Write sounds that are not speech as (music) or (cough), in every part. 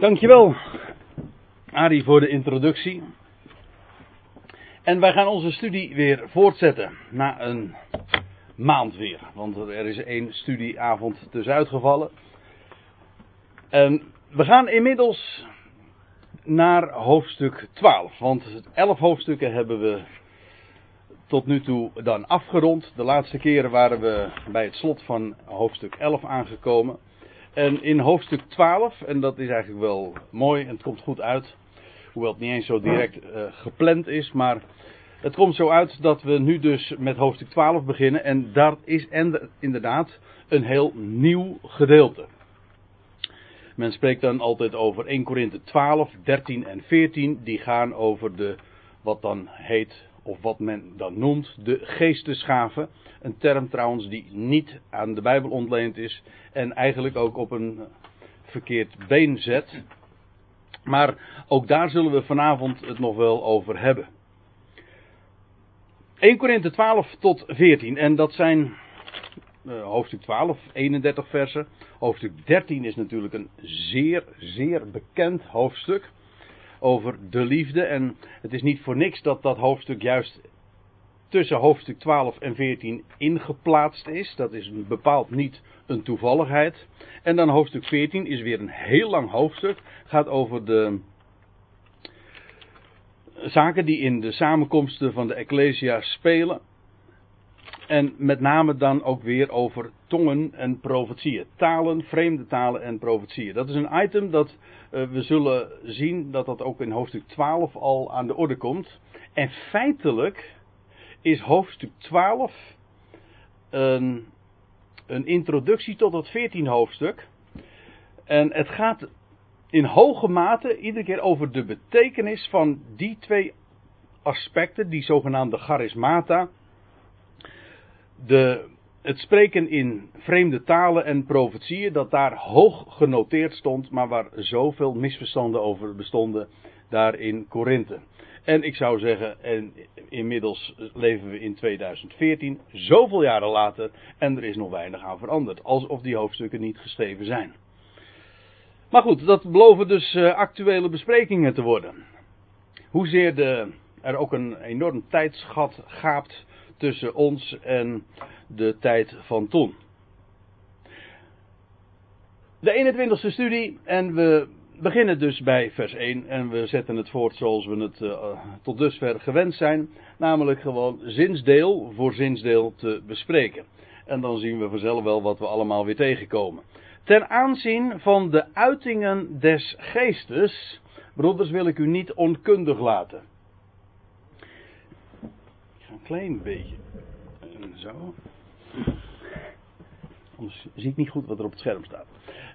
Dankjewel, Arie, voor de introductie. En wij gaan onze studie weer voortzetten na een maand weer. Want er is één studieavond tussenuit gevallen. En we gaan inmiddels naar hoofdstuk 12. Want elf hoofdstukken hebben we tot nu toe dan afgerond. De laatste keren waren we bij het slot van hoofdstuk 11 aangekomen. En in hoofdstuk 12, en dat is eigenlijk wel mooi en het komt goed uit, hoewel het niet eens zo direct uh, gepland is, maar het komt zo uit dat we nu dus met hoofdstuk 12 beginnen en dat is inderdaad een heel nieuw gedeelte. Men spreekt dan altijd over 1 Korinthe 12, 13 en 14, die gaan over de, wat dan heet, of wat men dan noemt, de geestesgaven. Een term trouwens die niet aan de Bijbel ontleend is en eigenlijk ook op een verkeerd been zet. Maar ook daar zullen we vanavond het nog wel over hebben. 1 Korinthe 12 tot 14 en dat zijn uh, hoofdstuk 12, 31 versen. Hoofdstuk 13 is natuurlijk een zeer, zeer bekend hoofdstuk over de liefde. En het is niet voor niks dat dat hoofdstuk juist tussen hoofdstuk 12 en 14 ingeplaatst is. Dat is bepaald niet een toevalligheid. En dan hoofdstuk 14 is weer een heel lang hoofdstuk. Gaat over de zaken die in de samenkomsten van de Ecclesia spelen. En met name dan ook weer over tongen en profetieën. Talen, vreemde talen en profetieën. Dat is een item dat uh, we zullen zien dat dat ook in hoofdstuk 12 al aan de orde komt. En feitelijk is hoofdstuk 12 een, een introductie tot het 14 hoofdstuk. En het gaat in hoge mate iedere keer over de betekenis van die twee aspecten, die zogenaamde charismata. De, het spreken in vreemde talen en profetieën, dat daar hoog genoteerd stond, maar waar zoveel misverstanden over bestonden daar in Korinthe. En ik zou zeggen, en inmiddels leven we in 2014, zoveel jaren later, en er is nog weinig aan veranderd. Alsof die hoofdstukken niet geschreven zijn. Maar goed, dat beloven dus uh, actuele besprekingen te worden. Hoezeer de, er ook een enorm tijdsgat gaapt tussen ons en de tijd van toen. De 21ste studie en we beginnen dus bij vers 1 en we zetten het voort zoals we het uh, tot dusver gewend zijn. Namelijk gewoon zinsdeel voor zinsdeel te bespreken. En dan zien we vanzelf wel wat we allemaal weer tegenkomen. Ten aanzien van de uitingen des geestes, broeders, wil ik u niet onkundig laten. Klein beetje. Zo. Anders zie ik niet goed wat er op het scherm staat.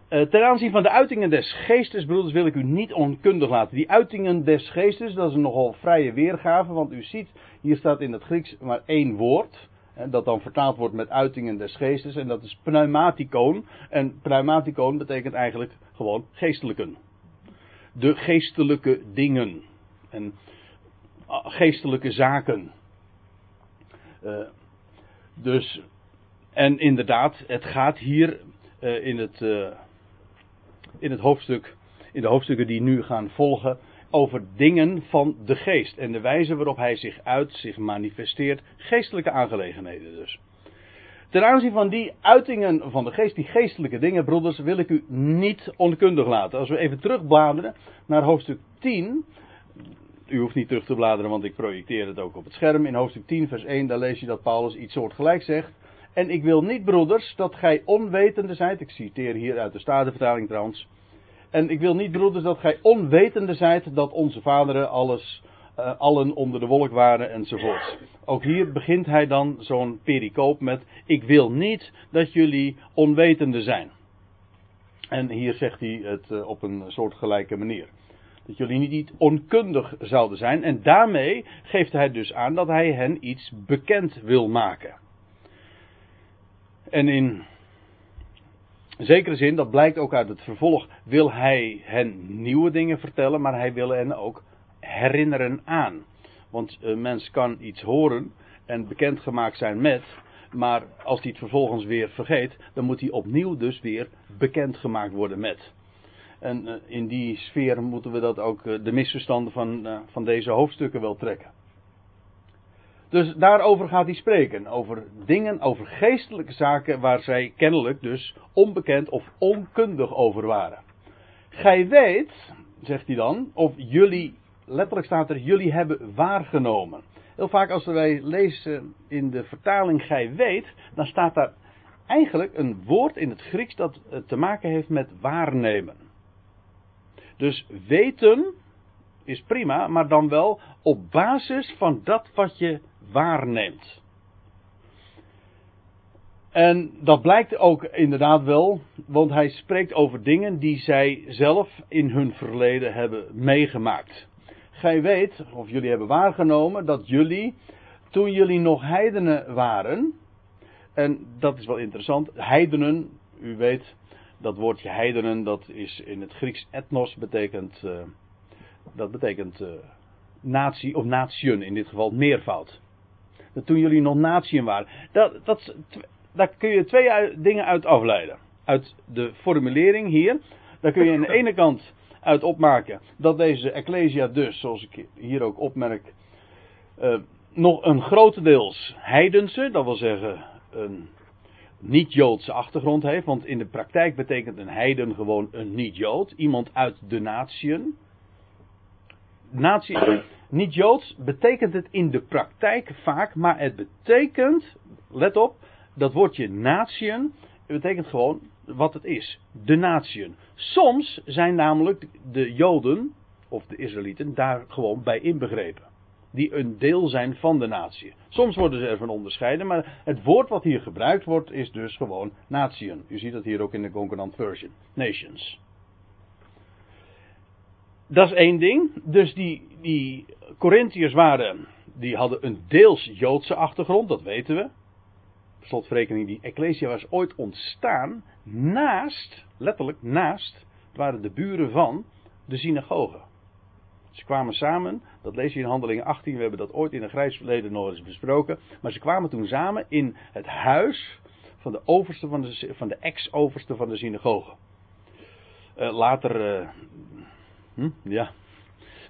Uh, ten aanzien van de uitingen des geestes, broeders, wil ik u niet onkundig laten. Die uitingen des geestes, dat is een nogal vrije weergave, want u ziet, hier staat in het Grieks maar één woord. dat dan vertaald wordt met uitingen des geestes, en dat is pneumatikon. En pneumatikon betekent eigenlijk gewoon geestelijken. De geestelijke dingen. En ah, geestelijke zaken. Uh, dus, en inderdaad, het gaat hier uh, in het. Uh, in het hoofdstuk, in de hoofdstukken die nu gaan volgen, over dingen van de geest. En de wijze waarop hij zich uit, zich manifesteert, geestelijke aangelegenheden dus. Ten aanzien van die uitingen van de geest, die geestelijke dingen, broeders, wil ik u niet onkundig laten. Als we even terugbladeren naar hoofdstuk 10. U hoeft niet terug te bladeren, want ik projecteer het ook op het scherm. In hoofdstuk 10, vers 1, daar lees je dat Paulus iets soortgelijks zegt. En ik wil niet, broeders, dat gij onwetende zijt. Ik citeer hier uit de Statenvertaling trouwens. En ik wil niet, broeders, dat gij onwetende zijt dat onze vaderen alles, uh, allen onder de wolk waren enzovoort. Ook hier begint hij dan zo'n pericoop met: Ik wil niet dat jullie onwetende zijn. En hier zegt hij het uh, op een soortgelijke manier. Dat jullie niet onkundig zouden zijn. En daarmee geeft hij dus aan dat hij hen iets bekend wil maken. En in zekere zin, dat blijkt ook uit het vervolg, wil hij hen nieuwe dingen vertellen, maar hij wil hen ook herinneren aan. Want een mens kan iets horen en bekendgemaakt zijn met, maar als hij het vervolgens weer vergeet, dan moet hij opnieuw dus weer bekendgemaakt worden met. En eh, in die sfeer moeten we dat ook eh, de misverstanden van, eh, van deze hoofdstukken wel trekken. Dus daarover gaat hij spreken. Over dingen, over geestelijke zaken waar zij kennelijk dus onbekend of onkundig over waren. Gij weet, zegt hij dan, of jullie, letterlijk staat er, jullie hebben waargenomen. Heel vaak als wij lezen in de vertaling gij weet, dan staat daar eigenlijk een woord in het Grieks dat te maken heeft met waarnemen. Dus weten is prima, maar dan wel op basis van dat wat je waarneemt. En dat blijkt ook inderdaad wel, want hij spreekt over dingen die zij zelf in hun verleden hebben meegemaakt. Gij weet, of jullie hebben waargenomen, dat jullie, toen jullie nog heidenen waren, en dat is wel interessant, heidenen, u weet, dat woordje heidenen, dat is in het Grieks etnos, betekent, uh, dat betekent uh, natie, of nation in dit geval, meervoud. Dat toen jullie nog natieën waren. Dat, dat, daar kun je twee dingen uit afleiden. Uit de formulering hier, daar kun je aan de ene kant uit opmaken dat deze Ecclesia dus, zoals ik hier ook opmerk, uh, nog een grotendeels heidense, dat wil zeggen een niet-Joodse achtergrond heeft. Want in de praktijk betekent een heiden gewoon een niet-Jood. Iemand uit de natieën. Natie, niet-Joods betekent het in de praktijk vaak, maar het betekent, let op, dat woordje natieën betekent gewoon wat het is. De natieën. Soms zijn namelijk de Joden, of de Israëlieten, daar gewoon bij inbegrepen die een deel zijn van de natie. Soms worden ze ervan onderscheiden, maar het woord wat hier gebruikt wordt is dus gewoon natieën. U ziet dat hier ook in de concordant version. Nations. Dat is één ding. Dus die, die Corinthiërs waren, die hadden een deels Joodse achtergrond, dat weten we. Slotverrekening, die Ecclesia was ooit ontstaan naast, letterlijk naast, het waren de buren van de synagoge. Ze kwamen samen, dat lees je in Handelingen 18, we hebben dat ooit in een grijs verleden nog eens besproken. Maar ze kwamen toen samen in het huis van de overste van de, van de ex-overste van de synagoge. Uh, later, uh, hm, ja,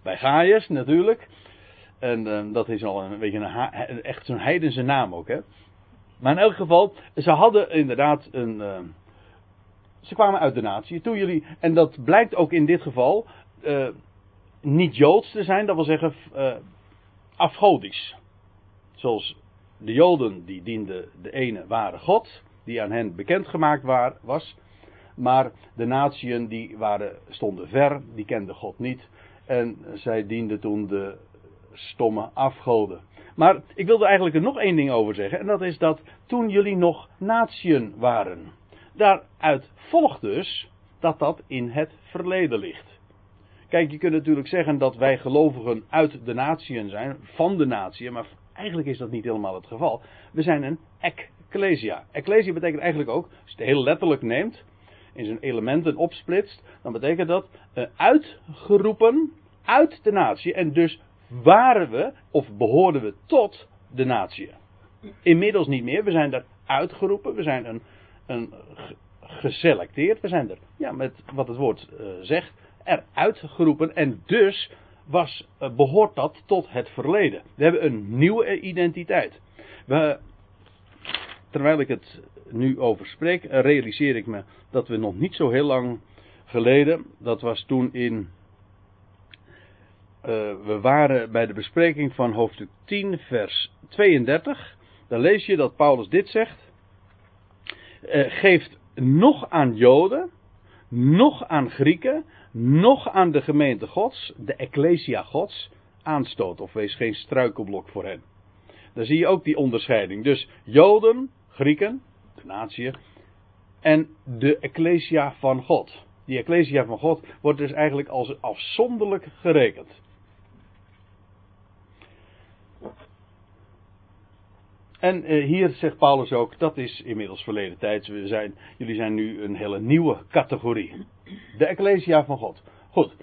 bij Gaius natuurlijk. En uh, dat is al een beetje een, echt zo'n heidense naam ook, hè. Maar in elk geval, ze hadden inderdaad een. ze kwamen uit de natie. Toen jullie, en dat blijkt ook in dit geval joods te zijn, dat wil zeggen uh, afgodisch. Zoals de Joden, die dienden de ene ware God, die aan hen bekendgemaakt waar, was. Maar de natieën die waren, stonden ver, die kenden God niet. En zij dienden toen de stomme afgoden. Maar ik wilde eigenlijk er nog één ding over zeggen. En dat is dat toen jullie nog natieën waren. Daaruit volgt dus dat dat in het verleden ligt. Kijk, je kunt natuurlijk zeggen dat wij gelovigen uit de natieën zijn, van de natieën, maar eigenlijk is dat niet helemaal het geval. We zijn een ecclesia. Ecclesia betekent eigenlijk ook, als je het heel letterlijk neemt, in zijn elementen opsplitst, dan betekent dat uh, uitgeroepen uit de natie. En dus waren we, of behoorden we tot de natie. Inmiddels niet meer, we zijn er uitgeroepen, we zijn een, een geselecteerd, we zijn er, ja, met wat het woord uh, zegt, eruit geroepen en dus was, eh, behoort dat tot het verleden. We hebben een nieuwe identiteit. We, terwijl ik het nu over spreek, realiseer ik me dat we nog niet zo heel lang geleden, dat was toen in. Uh, we waren bij de bespreking van hoofdstuk 10, vers 32. Dan lees je dat Paulus dit zegt. Uh, geeft nog aan Joden, nog aan Grieken, nog aan de gemeente Gods, de Ecclesia Gods, aanstoot. Of wees geen struikelblok voor hen. Dan zie je ook die onderscheiding. Dus Joden, Grieken, de natie, en de Ecclesia van God. Die Ecclesia van God wordt dus eigenlijk als afzonderlijk gerekend. En eh, hier zegt Paulus ook, dat is inmiddels verleden tijd. We zijn, jullie zijn nu een hele nieuwe categorie. De Ecclesia van God. Goed.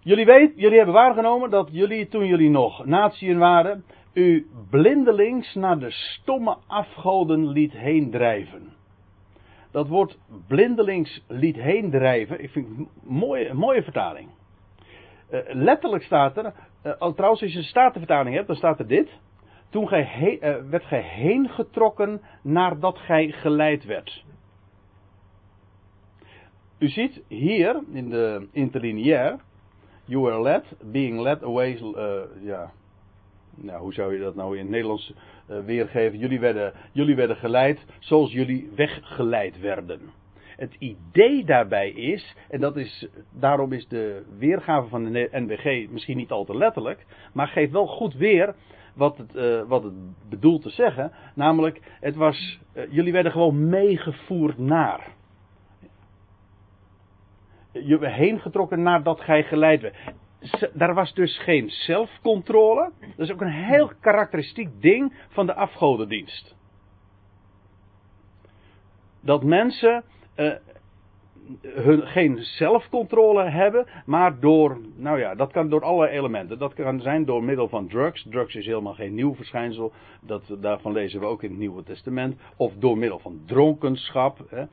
Jullie weten, jullie hebben waargenomen dat jullie toen jullie nog natieën waren, u blindelings naar de stomme afgoden liet heen drijven. dat woord blindelings liet heen drijven. Ik vind een mooie, een mooie vertaling. Uh, letterlijk staat er, uh, trouwens als je een statenvertaling hebt, dan staat er dit. Toen gij he, uh, werd gij heen getrokken nadat gij geleid werd. U ziet hier in de interlineair, you were led, being led away, ja, nou, hoe zou je dat nou in het Nederlands uh, weergeven? Jullie werden, jullie werden geleid zoals jullie weggeleid werden. Het idee daarbij is, en dat is, daarom is de weergave van de NBG misschien niet al te letterlijk, maar geeft wel goed weer wat het, uh, wat het bedoelt te zeggen. Namelijk, het was, uh, jullie werden gewoon meegevoerd naar. Je werd heen getrokken nadat gij geleid werd daar was dus geen zelfcontrole. Dat is ook een heel karakteristiek ding van de afgodendienst. Dat mensen uh, hun, geen zelfcontrole hebben, maar door, nou ja, dat kan door alle elementen. Dat kan zijn door middel van drugs. Drugs is helemaal geen nieuw verschijnsel. Dat, daarvan lezen we ook in het Nieuwe Testament. Of door middel van dronkenschap. Hè.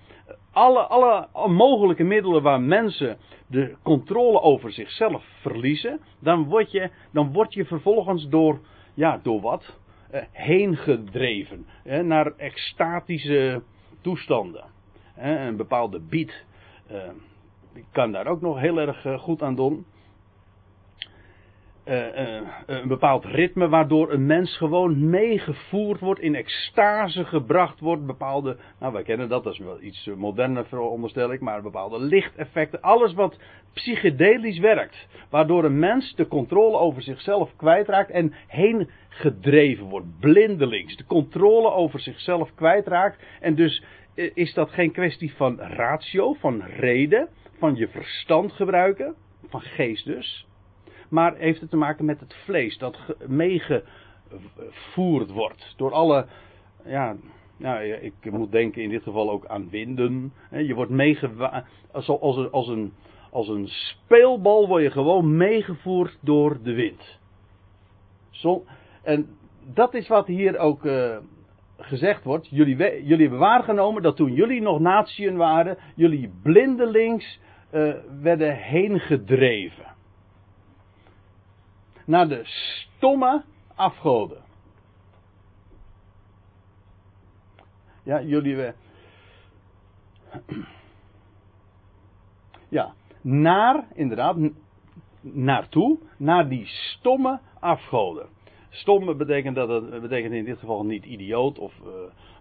Alle, alle mogelijke middelen waar mensen de controle over zichzelf verliezen, dan word je, dan word je vervolgens door, ja, door wat? Uh, heen gedreven. Hè, naar extatische toestanden. een bepaalde beat uh, ik kan daar ook nog heel erg uh, goed aan doen. Uh, een bepaald ritme waardoor een mens gewoon meegevoerd wordt, in extase gebracht wordt, bepaalde, nou wij kennen dat, dat is wel iets moderner veronderstel ik, maar bepaalde lichteffecten, alles wat psychedelisch werkt, waardoor een mens de controle over zichzelf kwijtraakt en heen gedreven wordt, blindelings, de controle over zichzelf kwijtraakt en dus is dat geen kwestie van ratio, van reden, van je verstand gebruiken, van geest dus. Maar heeft het te maken met het vlees dat meegevoerd wordt door alle, ja, ja, ik moet denken in dit geval ook aan winden. Je wordt meegevoerd, als, als, een, als, een, als een speelbal word je gewoon meegevoerd door de wind. Zo, en dat is wat hier ook uh, gezegd wordt, jullie, jullie hebben waargenomen dat toen jullie nog natieën waren, jullie blindelings uh, werden heen gedreven. Naar de stomme afgoden. Ja, jullie. Ja, naar, inderdaad, naartoe, naar die stomme afgoden. Stomme betekent, dat het, betekent in dit geval niet idioot of uh,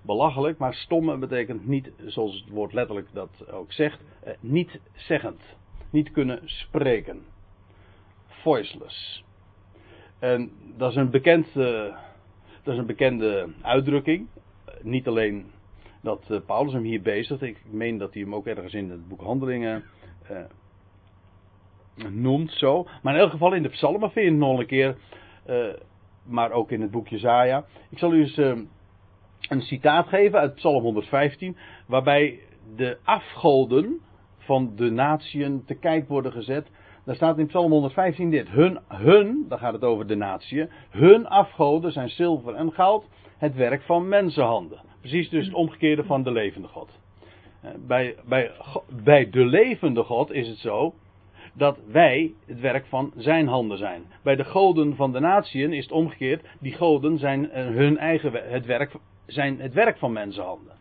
belachelijk, maar stomme betekent niet, zoals het woord letterlijk dat ook zegt, uh, niet zeggend. Niet kunnen spreken. Voiceless. En dat is een, bekend, dat is een bekende uitdrukking. niet alleen dat Paulus hem hier bezigt, ik meen dat hij hem ook ergens in het boek Handelingen noemt zo. Maar in elk geval in de psalmen vind je nog een keer maar ook in het boekje Zaja. Ik zal u eens uh, een citaat geven uit Psalm 115, waarbij de afgoden van de natieën te kijk worden gezet. Daar staat in Psalm 115 dit: hun, hun, dan gaat het over de natieën, hun afgoden zijn zilver en goud, het werk van mensenhanden. Precies dus het omgekeerde van de levende God. Eh, bij, bij, bij de levende God is het zo dat wij het werk van zijn handen zijn. Bij de goden van de natieën is het omgekeerd. Die goden zijn eh, hun eigen het werk, zijn het werk van mensenhanden.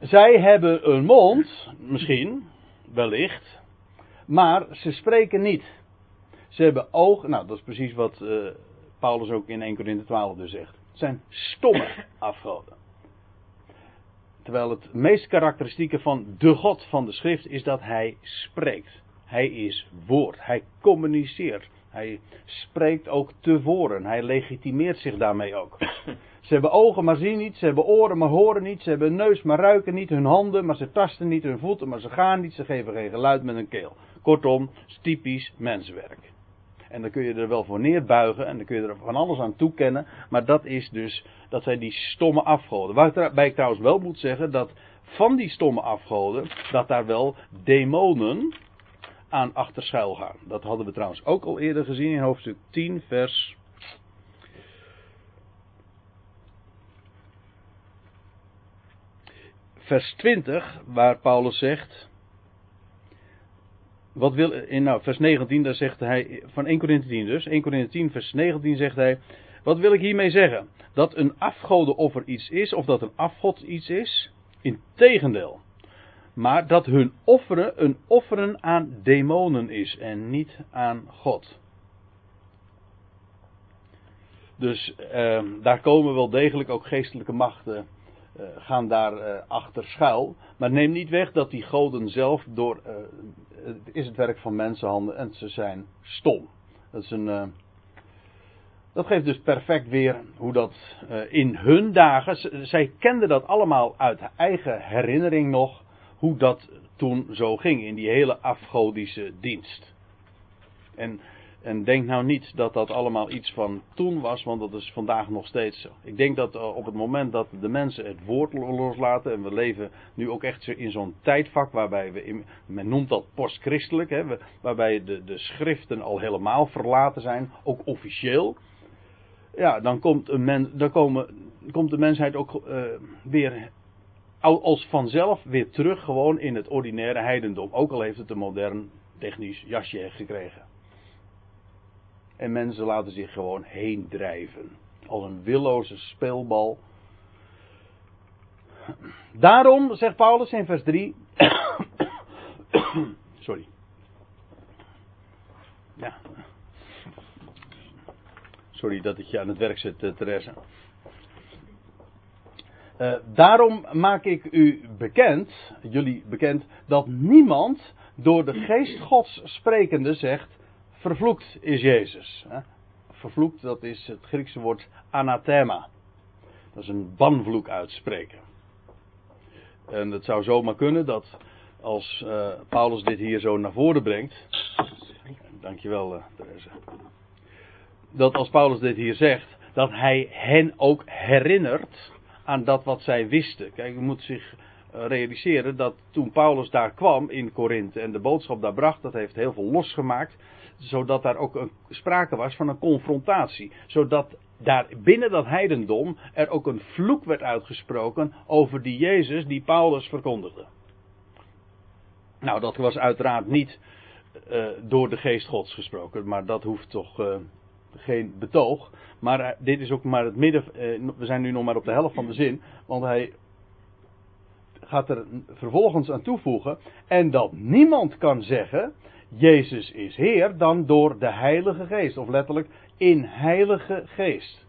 Zij hebben een mond, misschien, wellicht, maar ze spreken niet. Ze hebben ogen, nou dat is precies wat uh, Paulus ook in 1 Corinthië 12 dus zegt. Het zijn stomme afgoden. Terwijl het meest karakteristieke van de God van de schrift is dat hij spreekt. Hij is woord. Hij communiceert. Hij spreekt ook tevoren. Hij legitimeert zich daarmee ook. (laughs) Ze hebben ogen, maar zien niet. Ze hebben oren, maar horen niet. Ze hebben een neus, maar ruiken niet. Hun handen, maar ze tasten niet. Hun voeten, maar ze gaan niet. Ze geven geen geluid met hun keel. Kortom, typisch menswerk. En dan kun je er wel voor neerbuigen en dan kun je er van alles aan toekennen. Maar dat is dus, dat zijn die stomme afgoden. Waarbij ik trouwens wel moet zeggen dat van die stomme afgoden, dat daar wel demonen aan achter schuil gaan. Dat hadden we trouwens ook al eerder gezien in hoofdstuk 10, vers. vers 20, waar Paulus zegt. Wat wil, in nou, vers 19, daar zegt hij, van 1 Corinthië 10 dus, 1 Corinthië 10, vers 19 zegt hij, wat wil ik hiermee zeggen? Dat een afgodenoffer iets is, of dat een afgod iets is? Integendeel. Maar dat hun offeren een offeren aan demonen is en niet aan God. Dus eh, daar komen wel degelijk ook geestelijke machten gaan daar uh, achter schuil. Maar neem niet weg dat die goden zelf door. Uh, het is het werk van mensenhanden en ze zijn stom. Dat, is een, dat geeft dus perfect weer hoe dat in hun dagen. Zij kenden dat allemaal uit eigen herinnering nog. Hoe dat toen zo ging in die hele afgodische dienst. En en denk nou niet dat dat allemaal iets van toen was, want dat is vandaag nog steeds zo. Ik denk dat uh, op het moment dat de mensen het woord loslaten, en we leven nu ook echt in zo'n tijdvak waarbij we, men noemt dat postchristelijk, hè, waarbij de, de schriften al helemaal verlaten zijn, ook officieel. Ja, dan komt, een men, dan komen, komt de mensheid ook uh, weer als vanzelf weer terug gewoon in het ordinaire heidendom. Ook al heeft het een modern technisch jasje gekregen. En mensen laten zich gewoon heen drijven. Als een willoze speelbal. Daarom, zegt Paulus in vers 3. (coughs) Sorry. Ja. Sorry dat ik je aan het werk zet, uh, Therese. Uh, daarom maak ik u bekend, jullie bekend, dat niemand door de geest Gods sprekende zegt: vervloekt is Jezus. Vervloekt, dat is het Griekse woord anathema. Dat is een banvloek uitspreken. En het zou zomaar kunnen dat als uh, Paulus dit hier zo naar voren brengt. Dankjewel, uh, Therese. Dat als Paulus dit hier zegt, dat hij hen ook herinnert aan dat wat zij wisten. Kijk, je moet zich eh, realiseren dat toen Paulus daar kwam in Korinthe en de boodschap daar bracht, dat heeft heel veel losgemaakt zodat daar ook een, sprake was van een confrontatie. Zodat daar binnen dat heidendom er ook een vloek werd uitgesproken over die Jezus die Paulus verkondigde. Nou, dat was uiteraard niet uh, door de geest Gods gesproken, maar dat hoeft toch uh, geen betoog. Maar uh, dit is ook maar het midden. we zijn nu nog maar op de helft van de zin, want hij gaat er vervolgens aan toevoegen. En dat niemand kan zeggen Jezus is Heer dan door de Heilige Geest. Of letterlijk in Heilige Geest.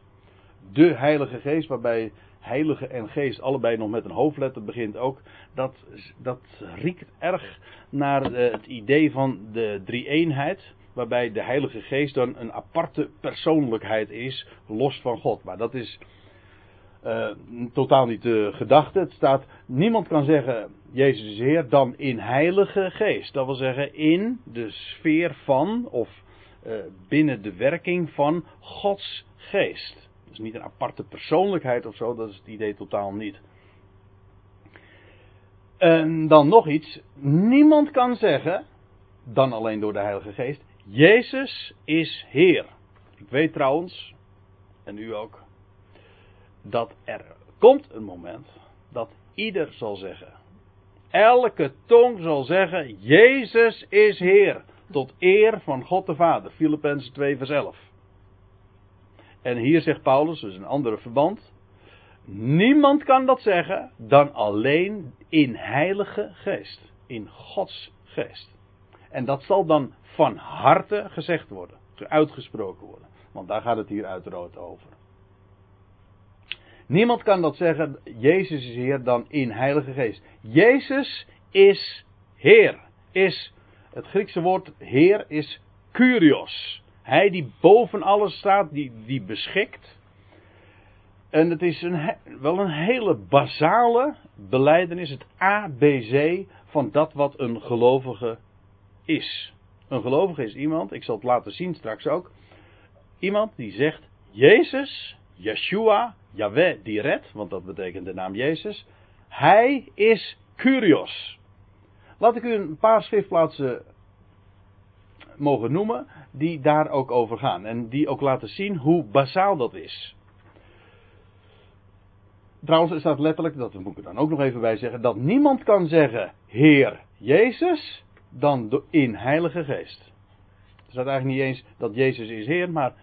De Heilige Geest, waarbij Heilige en Geest allebei nog met een hoofdletter begint ook. Dat, dat riekt erg naar het idee van de drie-eenheid. Waarbij de Heilige Geest dan een aparte persoonlijkheid is, los van God. Maar dat is uh, totaal niet de gedachte. Het staat, niemand kan zeggen Jezus is Heer dan in heilige geest. Dat wil zeggen in de sfeer van of uh, binnen de werking van Gods geest. Dus niet een aparte persoonlijkheid of zo, dat is het idee totaal niet. En dan nog iets, niemand kan zeggen, dan alleen door de Heilige Geest, Jezus is Heer. Ik weet trouwens, en u ook, dat er komt een moment dat ieder zal zeggen. Elke tong zal zeggen, Jezus is Heer. Tot eer van God de Vader. Filippenzen 2 vers 11. En hier zegt Paulus, dus een andere verband. Niemand kan dat zeggen dan alleen in heilige geest. In Gods geest. En dat zal dan van harte gezegd worden. Uitgesproken worden. Want daar gaat het hier uiteraard over. Niemand kan dat zeggen, Jezus is Heer, dan in Heilige Geest. Jezus is Heer. Is, het Griekse woord Heer is Kyrios. Hij die boven alles staat, die, die beschikt. En het is een, wel een hele basale beleidenis, het ABC van dat wat een gelovige is. Een gelovige is iemand, ik zal het laten zien straks ook, iemand die zegt, Jezus, Yeshua, Yahweh die redt, want dat betekent de naam Jezus. Hij is Curios. Laat ik u een paar schriftplaatsen mogen noemen die daar ook over gaan. En die ook laten zien hoe bazaal dat is. Trouwens, er staat letterlijk, dat moet ik er dan ook nog even bij zeggen, dat niemand kan zeggen Heer Jezus dan in Heilige Geest. Er staat eigenlijk niet eens dat Jezus is Heer, maar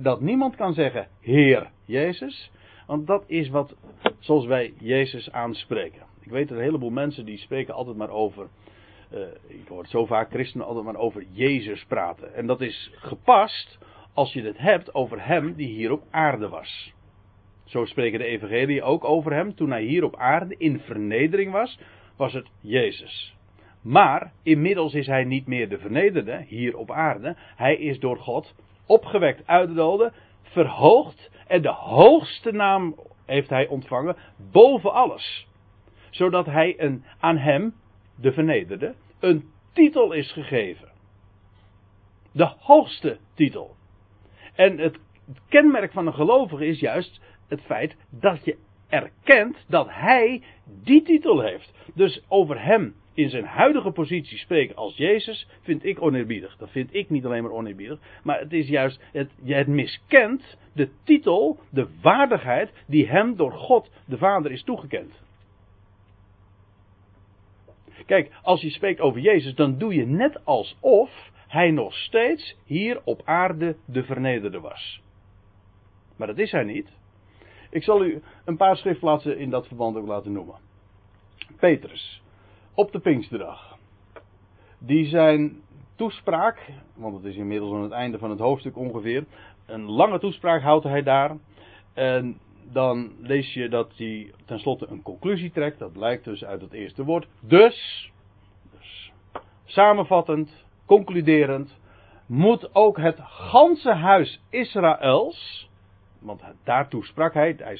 dat niemand kan zeggen Heer Jezus, want dat is wat, zoals wij Jezus aanspreken. Ik weet dat een heleboel mensen die spreken altijd maar over, uh, ik hoor zo vaak christenen altijd maar over Jezus praten. En dat is gepast als je het hebt over Hem die hier op aarde was. Zo spreken de evangelie ook over Hem. Toen Hij hier op aarde in vernedering was, was het Jezus. Maar inmiddels is Hij niet meer de vernederde hier op aarde. Hij is door God opgewekt uit de doden, verhoogd en de hoogste naam heeft hij ontvangen boven alles. Zodat hij een, aan hem, de vernederde, een titel is gegeven. De hoogste titel. En het kenmerk van een gelovige is juist het feit dat je erkent dat hij die titel heeft. Dus over hem in zijn huidige positie spreken als Jezus, vind ik oneerbiedig. Dat vind ik niet alleen maar oneerbiedig, maar het is juist, het, het miskent de titel, de waardigheid die hem door God de Vader is toegekend. Kijk, als je spreekt over Jezus, dan doe je net alsof hij nog steeds hier op aarde de vernederde was. Maar dat is hij niet. Ik zal u een paar schriftplaatsen in dat verband ook laten noemen. Petrus, op de Pinksterdag. Die zijn toespraak, want het is inmiddels aan het einde van het hoofdstuk ongeveer, een lange toespraak houdt hij daar. En dan lees je dat hij tenslotte een conclusie trekt. Dat blijkt dus uit het eerste woord. Dus, dus samenvattend, concluderend, moet ook het ganse huis Israëls, want daartoe sprak hij, hij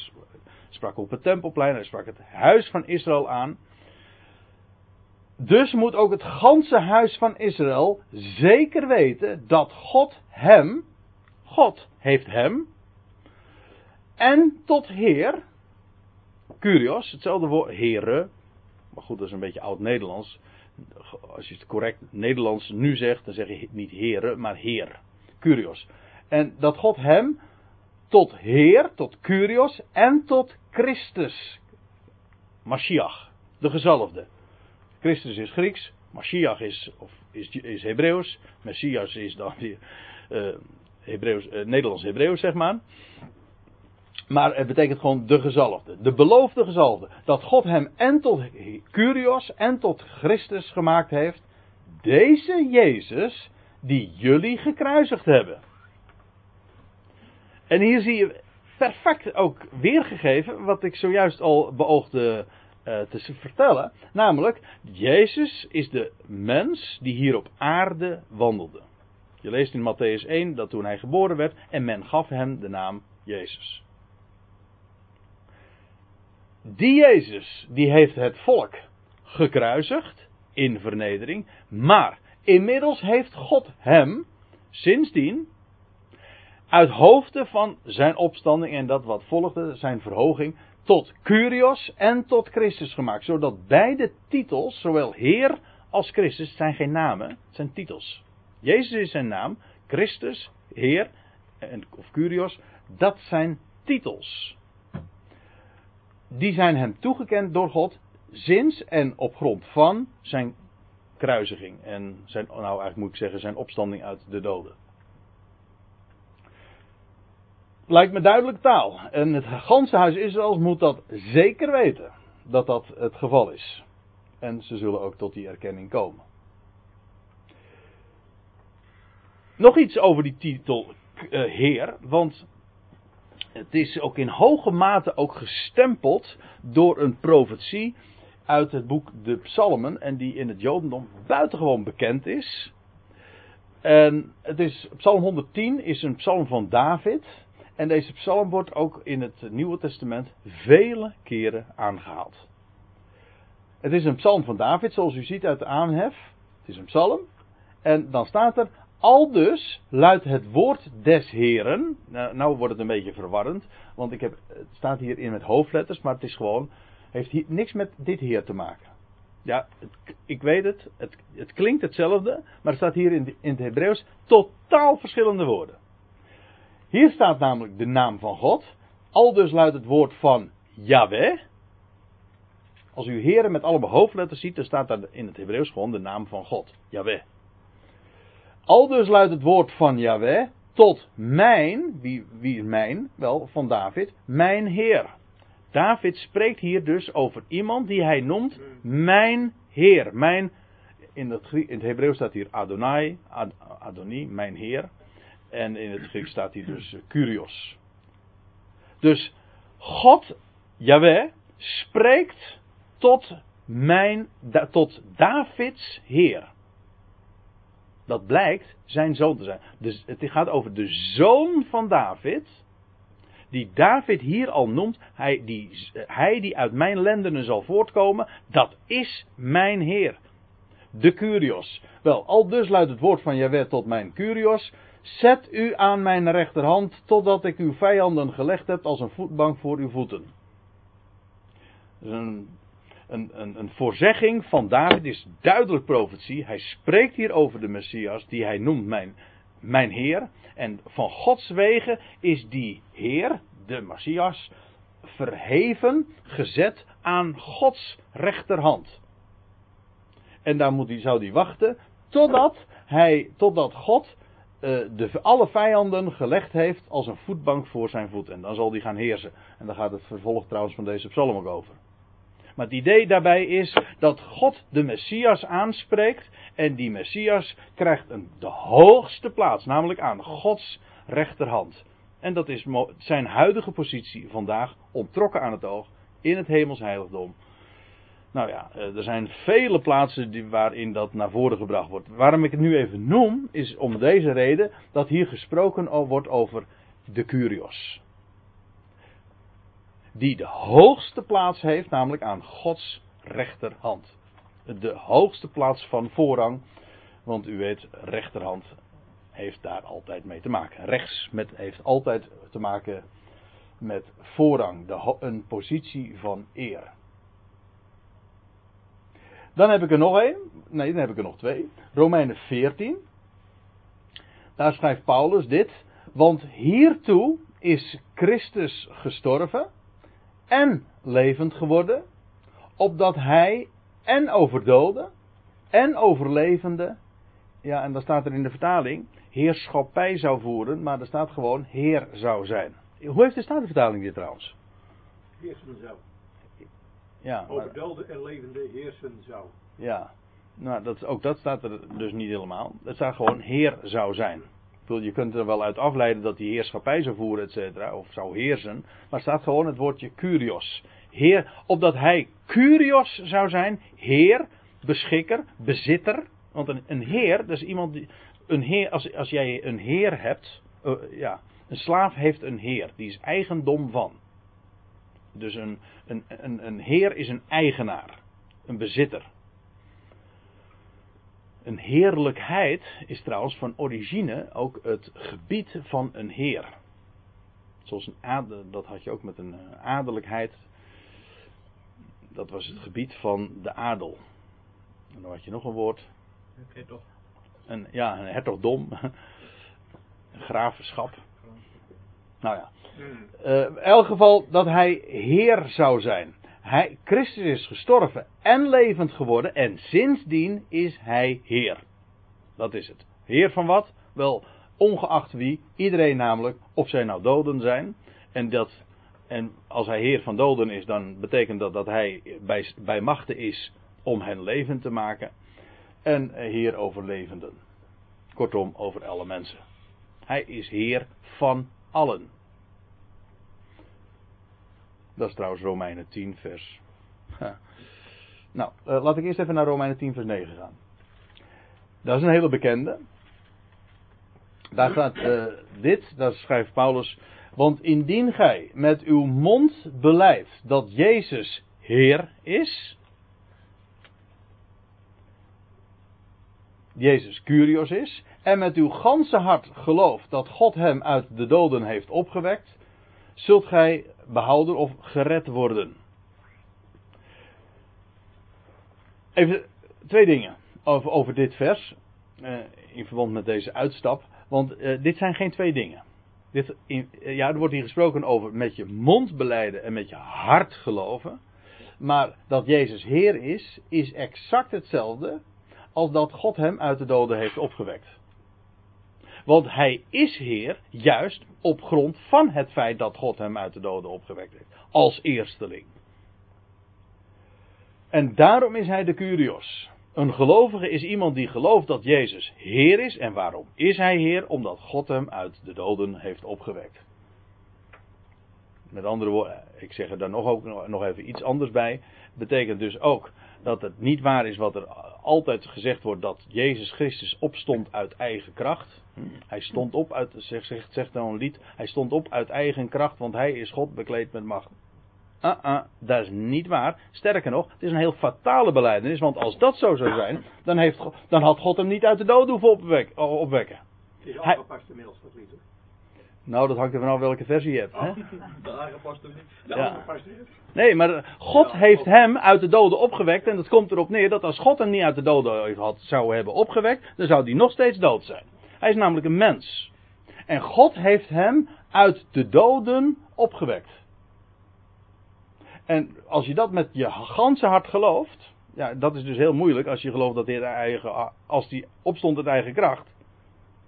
sprak op het tempelplein, hij sprak het huis van Israël aan. Dus moet ook het ganse huis van Israël zeker weten dat God hem, God heeft hem, en tot Heer, Curios, hetzelfde woord, Heren, maar goed, dat is een beetje oud-Nederlands. Als je het correct Nederlands nu zegt, dan zeg je niet Heren, maar Heer, Curios. En dat God hem tot Heer, tot Curios en tot Christus, Mashiach, de gezalfde. Christus is Grieks, Mashiach is, of is, is Hebreeuws, Messias is dan weer uh, Hebreeuws, uh, Nederlands-Hebreeuws, zeg maar. Maar het betekent gewoon de gezalfde, de beloofde gezalfde. Dat God hem en tot Curios en tot Christus gemaakt heeft. Deze Jezus die jullie gekruisigd hebben. En hier zie je perfect ook weergegeven wat ik zojuist al beoogde te vertellen. Namelijk, Jezus is de mens die hier op aarde wandelde. Je leest in Matthäus 1 dat toen hij geboren werd en men gaf hem de naam Jezus. Die Jezus, die heeft het volk gekruisigd in vernedering, maar inmiddels heeft God hem sindsdien uit hoofde van zijn opstanding en dat wat volgde, zijn verhoging, tot Curios en tot Christus gemaakt. Zodat beide titels, zowel Heer als Christus, zijn geen namen, het zijn titels. Jezus is zijn naam, Christus, Heer en, of Curios, dat zijn titels. Die zijn hem toegekend door God sinds en op grond van zijn kruisiging. En zijn, nou eigenlijk moet ik zeggen, zijn opstanding uit de doden. Lijkt me duidelijk taal. En het ganse huis Israëls moet dat zeker weten. Dat dat het geval is. En ze zullen ook tot die erkenning komen. Nog iets over die titel uh, Heer. Want het is ook in hoge mate ook gestempeld door een profetie uit het boek De Psalmen. En die in het Jodendom buitengewoon bekend is. En het is, Psalm 110 is een psalm van David. En deze psalm wordt ook in het Nieuwe Testament vele keren aangehaald. Het is een psalm van David, zoals u ziet uit de aanhef. Het is een psalm. En dan staat er, al dus luidt het woord des Heren. Nou, nou, wordt het een beetje verwarrend, want ik heb, het staat hier in met hoofdletters, maar het is gewoon, heeft hier niks met dit Heer te maken. Ja, ik weet het, het, het, klinkt hetzelfde, maar het staat hier in, in het Hebreeuws totaal verschillende woorden. Hier staat namelijk de naam van God. Al dus luidt het woord van Yahweh. Als u heren met allemaal hoofdletters ziet, dan staat daar in het Hebreeuws gewoon de naam van God. Yahweh. Al dus luidt het woord van Yahweh tot mijn, wie, wie mijn? Wel, van David, mijn Heer. David spreekt hier dus over iemand die hij noemt mijn Heer. Mijn, in het, het Hebreeuws staat hier Adonai, Ad, Adoni, mijn Heer. En in het Grieks staat hier dus Kurios. Dus God, Yahweh, spreekt tot mijn, tot Davids Heer. Dat blijkt zijn zoon te zijn. Dus het gaat over de zoon van David. Die David hier al noemt. Hij die, hij die uit mijn lendenen zal voortkomen. Dat is mijn Heer. De Curios. Wel, al dus luidt het woord van Jaweh tot mijn Curios. Zet u aan mijn rechterhand totdat ik uw vijanden gelegd heb als een voetbank voor uw voeten. een een, een, een voorzegging van David is duidelijk profetie. Hij spreekt hier over de Messias, die hij noemt mijn, mijn Heer. En van Gods wegen is die Heer, de Messias, verheven, gezet aan Gods rechterhand. En daar moet hij, zou hij wachten totdat, hij, totdat God de, alle vijanden gelegd heeft als een voetbank voor zijn voet. En dan zal hij gaan heersen. En daar gaat het vervolg trouwens van deze psalm ook over. Maar het idee daarbij is dat God de Messias aanspreekt. En die Messias krijgt een, de hoogste plaats, namelijk aan Gods rechterhand. En dat is zijn huidige positie vandaag ontrokken aan het oog in het hemelsheiligdom. Nou ja, eh, er zijn vele plaatsen die, waarin dat naar voren gebracht wordt. Waarom ik het nu even noem, is om deze reden dat hier gesproken wordt over de Curios die de hoogste plaats heeft, namelijk aan Gods rechterhand. De hoogste plaats van voorrang, want u weet, rechterhand heeft daar altijd mee te maken. Rechts met, heeft altijd te maken met voorrang, de, een positie van eer. Dan heb ik er nog één. Nee, dan heb ik er nog twee. Romeinen 14. Daar schrijft Paulus dit. Want hiertoe is Christus gestorven en levend geworden, opdat hij en over doden en over levenden, ja, en dan staat er in de vertaling, heerschappij zou voeren, maar er staat gewoon heer zou zijn. Hoe heeft de Statenvertaling dit trouwens? Heersen zou. Ja, maar... Over doden en levenden heersen zou. Ja, nou, dat, ook dat staat er dus niet helemaal. Het staat gewoon heer zou zijn je kunt er wel uit afleiden dat hij heerschappij zou voeren, et cetera, of zou heersen. Maar staat gewoon het woordje curios. Heer, opdat hij curios zou zijn, heer, beschikker, bezitter. Want een, een heer, dat is iemand die. Een heer, als, als jij een heer hebt, uh, ja, een slaaf heeft een heer, die is eigendom van. Dus een, een, een, een heer is een eigenaar, een bezitter. Een heerlijkheid is trouwens van origine ook het gebied van een heer. Zoals een adel, dat had je ook met een eh, adellijkheid. Dat was het gebied van de adel. En dan had je nog een woord. Een, ja, een hertogdom. (laughs) Een graafschap. Nou ja. Uh, in elk geval dat hij heer zou zijn. Hij, Christus is gestorven en levend geworden en sindsdien is hij Heer. Dat is het. Heer van wat? Wel, ongeacht wie, iedereen namelijk, of zij nou doden zijn. En, dat, en als hij Heer van doden is, dan betekent dat dat hij bij, bij machten is om hen levend te maken. En Heer over levenden. Kortom, over alle mensen. Hij is Heer van allen. Dat is trouwens Romeinen 10, vers. (laughs) Nou, uh, laat ik eerst even naar Romeinen 10, vers 9 gaan. Dat is een hele bekende. Daar staat uh, dit, daar schrijft Paulus. Want indien gij met uw mond beleidt dat Jezus Heer is. Jezus Curios is. En met uw ganse hart gelooft dat God hem uit de doden heeft opgewekt. Zult gij behouden of gered worden. Even twee dingen over, over dit vers. Uh, in verband met deze uitstap. Want uh, dit zijn geen twee dingen. Dit, in, ja, er wordt hier gesproken over met je mond beleiden en met je hart geloven. Maar dat Jezus Heer is, is exact hetzelfde als dat God hem uit de doden heeft opgewekt. Want hij is Heer juist op grond van het feit dat God hem uit de doden opgewekt heeft. Als eersteling. En daarom is hij de Curios. Een gelovige is iemand die gelooft dat Jezus Heer is. En waarom is hij Heer? Omdat God hem uit de doden heeft opgewekt. Met andere woorden, ik zeg er dan nog, ook nog even iets anders bij. Betekent dus ook dat het niet waar is wat er altijd gezegd wordt dat Jezus Christus opstond uit eigen kracht. Hij stond op uit, zegt, zegt, zegt dan een lied, hij stond op uit eigen kracht, want hij is God bekleed met macht. Ah, ah, dat is niet waar. Sterker nog, het is een heel fatale beleidenis, want als dat zo zou zijn, dan, heeft, dan had God hem niet uit de dood hoeven opwekken. Het is aangepast inmiddels, dat lied. Nou, dat hangt er vanaf welke versie je hebt. Hè? De Ja. Nee, maar God heeft hem uit de doden opgewekt. En dat komt erop neer dat als God hem niet uit de doden had, zou hebben opgewekt, dan zou hij nog steeds dood zijn. Hij is namelijk een mens. En God heeft hem uit de doden opgewekt. En als je dat met je ganse hart gelooft, ja, dat is dus heel moeilijk als je gelooft dat hij eigen, als hij opstond uit eigen kracht,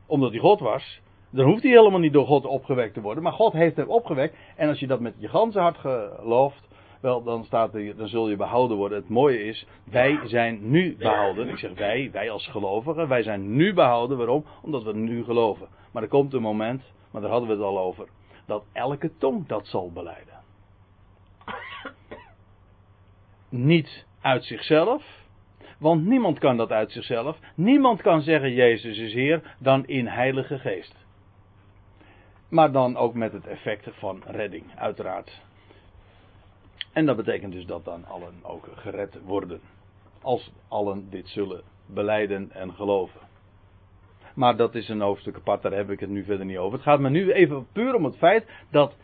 omdat hij God was, dan hoeft hij helemaal niet door God opgewekt te worden. Maar God heeft hem opgewekt. En als je dat met je ganse hart gelooft, wel, dan, staat er, dan zul je behouden worden. Het mooie is, wij zijn nu behouden. Ik zeg wij, wij als gelovigen, wij zijn nu behouden. Waarom? Omdat we nu geloven. Maar er komt een moment, maar daar hadden we het al over, dat elke tong dat zal beleiden. Niet uit zichzelf, want niemand kan dat uit zichzelf. Niemand kan zeggen Jezus is Heer dan in Heilige Geest. Maar dan ook met het effect van redding, uiteraard. En dat betekent dus dat dan allen ook gered worden. Als allen dit zullen beleiden en geloven. Maar dat is een hoofdstuk apart, daar heb ik het nu verder niet over. Het gaat me nu even puur om het feit dat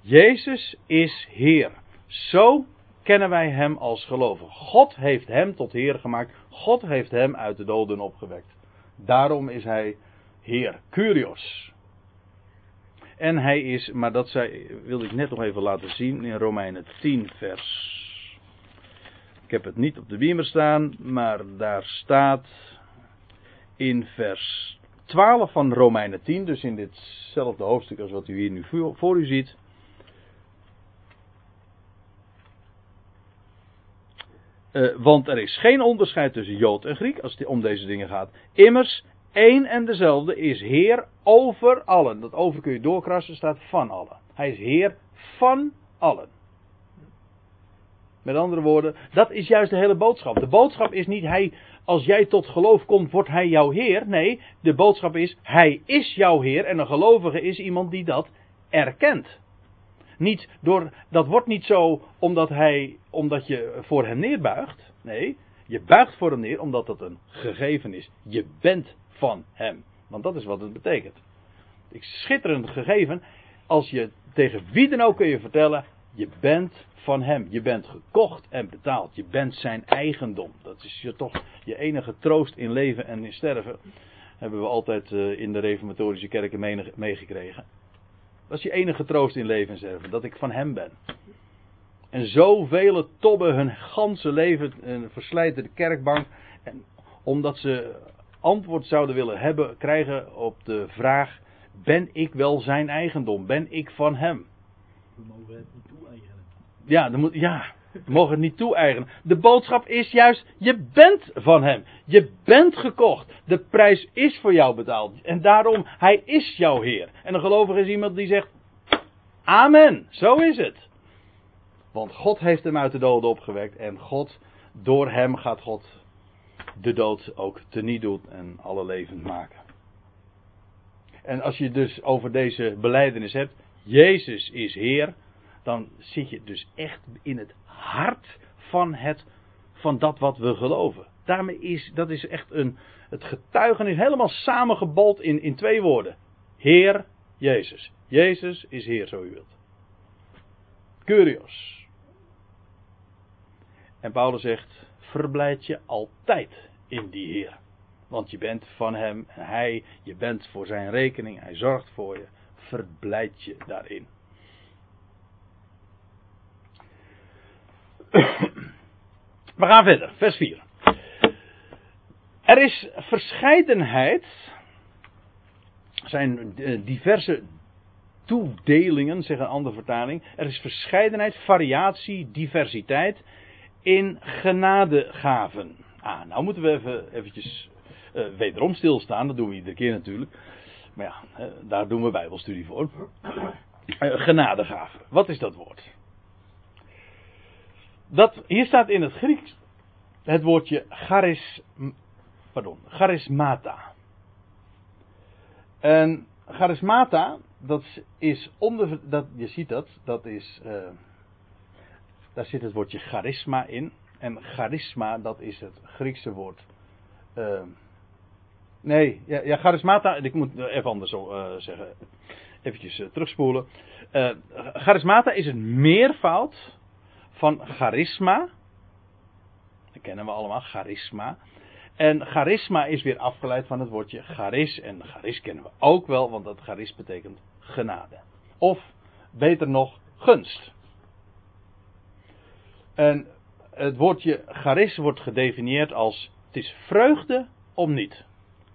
Jezus is Heer. Zo kennen wij Hem als gelovigen. God heeft Hem tot Heer gemaakt. God heeft Hem uit de doden opgewekt. Daarom is Hij Heer. Curios. En hij is, maar dat zei, wilde ik net nog even laten zien in Romeinen 10 vers. Ik heb het niet op de beamer staan, maar daar staat in vers 12 van Romeinen 10, dus in ditzelfde hoofdstuk als wat u hier nu voor, u ziet. Eh, want er is geen onderscheid tussen Jood en Griek als het om deze dingen gaat. Immers, één en dezelfde is Heer over allen. Dat over kun je doorkrassen, staat van allen. Hij is Heer van allen. Met andere woorden, dat is juist de hele boodschap. De boodschap is niet hij, als jij tot geloof komt, wordt hij jouw Heer. Nee, de boodschap is, hij is jouw Heer. En een gelovige is iemand die dat erkent. Niet door, dat wordt niet zo omdat, hij, omdat je voor hem neerbuigt. Nee, je buigt voor hem neer omdat dat een gegeven is. Je bent van hem. Want dat is wat het betekent. Ik schitterend gegeven. Als je tegen wie dan ook kun je vertellen. Je bent van hem. Je bent gekocht en betaald. Je bent zijn eigendom. Dat is je toch je enige troost in leven en in sterven. Hebben we altijd eh, in de reformatorische kerken meegekregen. Dat is je enige troost in leven en sterven. Dat ik van hem ben. En zoveel tobben hun ganse leven en verslijten de kerkbank. En omdat ze antwoord zouden willen hebben, krijgen op de vraag: Ben ik wel zijn eigendom? Ben ik van hem? We mogen het niet toe-eigenen. Ja, dan moet, ja, we mogen het niet toe-eigenen. De boodschap is juist: je bent van hem. Je bent gekocht. De prijs is voor jou betaald. En daarom, hij is jouw Heer. En een gelovige is iemand die zegt: Amen. Zo is het. Want God heeft hem uit de doden opgewekt. En God, door hem gaat God de dood ook teniet doen en alle levend maken. En als je dus over deze beleidenis hebt, Jezus is Heer, dan zit je dus echt in het hart van, het, van dat wat we geloven. Daarmee is, dat is echt een, het getuigenis helemaal samengebold in, in twee woorden. Heer Jezus. Jezus is Heer, zo u wilt. Curios. En Paulus zegt, verblijd je altijd in die Heer. Want je bent van Hem en Hij, je bent voor Zijn rekening, Hij zorgt voor je. verblijd je daarin. We gaan verder, vers 4. Er is verscheidenheid, er zijn eh, diverse toedelingen, zegt een andere vertaling. Er is verscheidenheid, variatie, diversiteit in genadegaven. Ah, nou moeten we even eventjes uh, wederom stilstaan, dat doen we iedere keer natuurlijk. Maar ja, daar doen we bijbelstudie voor. (clears throat) Uh, wat is dat woord? Dat, hier staat in het Grieks het woordje charis, pardon, charismata. En charismata, dat is onder, dat, je ziet dat, dat is, daar zit het woordje charisma in. En charisma, dat is het Griekse woord. Uh, nee, ja, charismata, ik moet even anders uh, zeggen. Eventjes terugspoelen. charismata is een meervoud van charisma. Dat kennen we allemaal, charisma. En charisma is weer afgeleid van het woordje charis. En charis kennen we ook wel, want dat charis betekent genade. Of beter nog, gunst. En het woordje charis wordt gedefinieerd als het is vreugde om niet.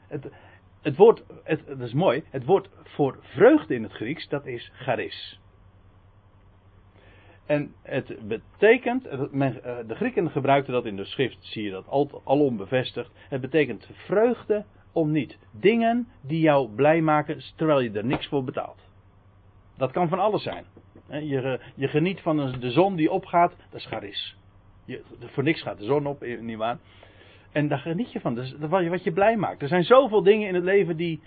Het, het woord, het, dat is mooi, het woord voor vreugde in het Grieks, dat is charis. En het betekent, eh, de Grieken gebruikten dat in de schrift, zie je dat alom bevestigd. Het betekent vreugde om niet. Dingen die jou blij maken terwijl je er niks voor betaalt. Dat kan van alles zijn. Je, je geniet van de zon die opgaat, dat is charis. Je, voor niks gaat de zon op, eh, nietwaar. En daar geniet je van. Dat is wat je blij maakt. Er zijn zoveel dingen in het leven die,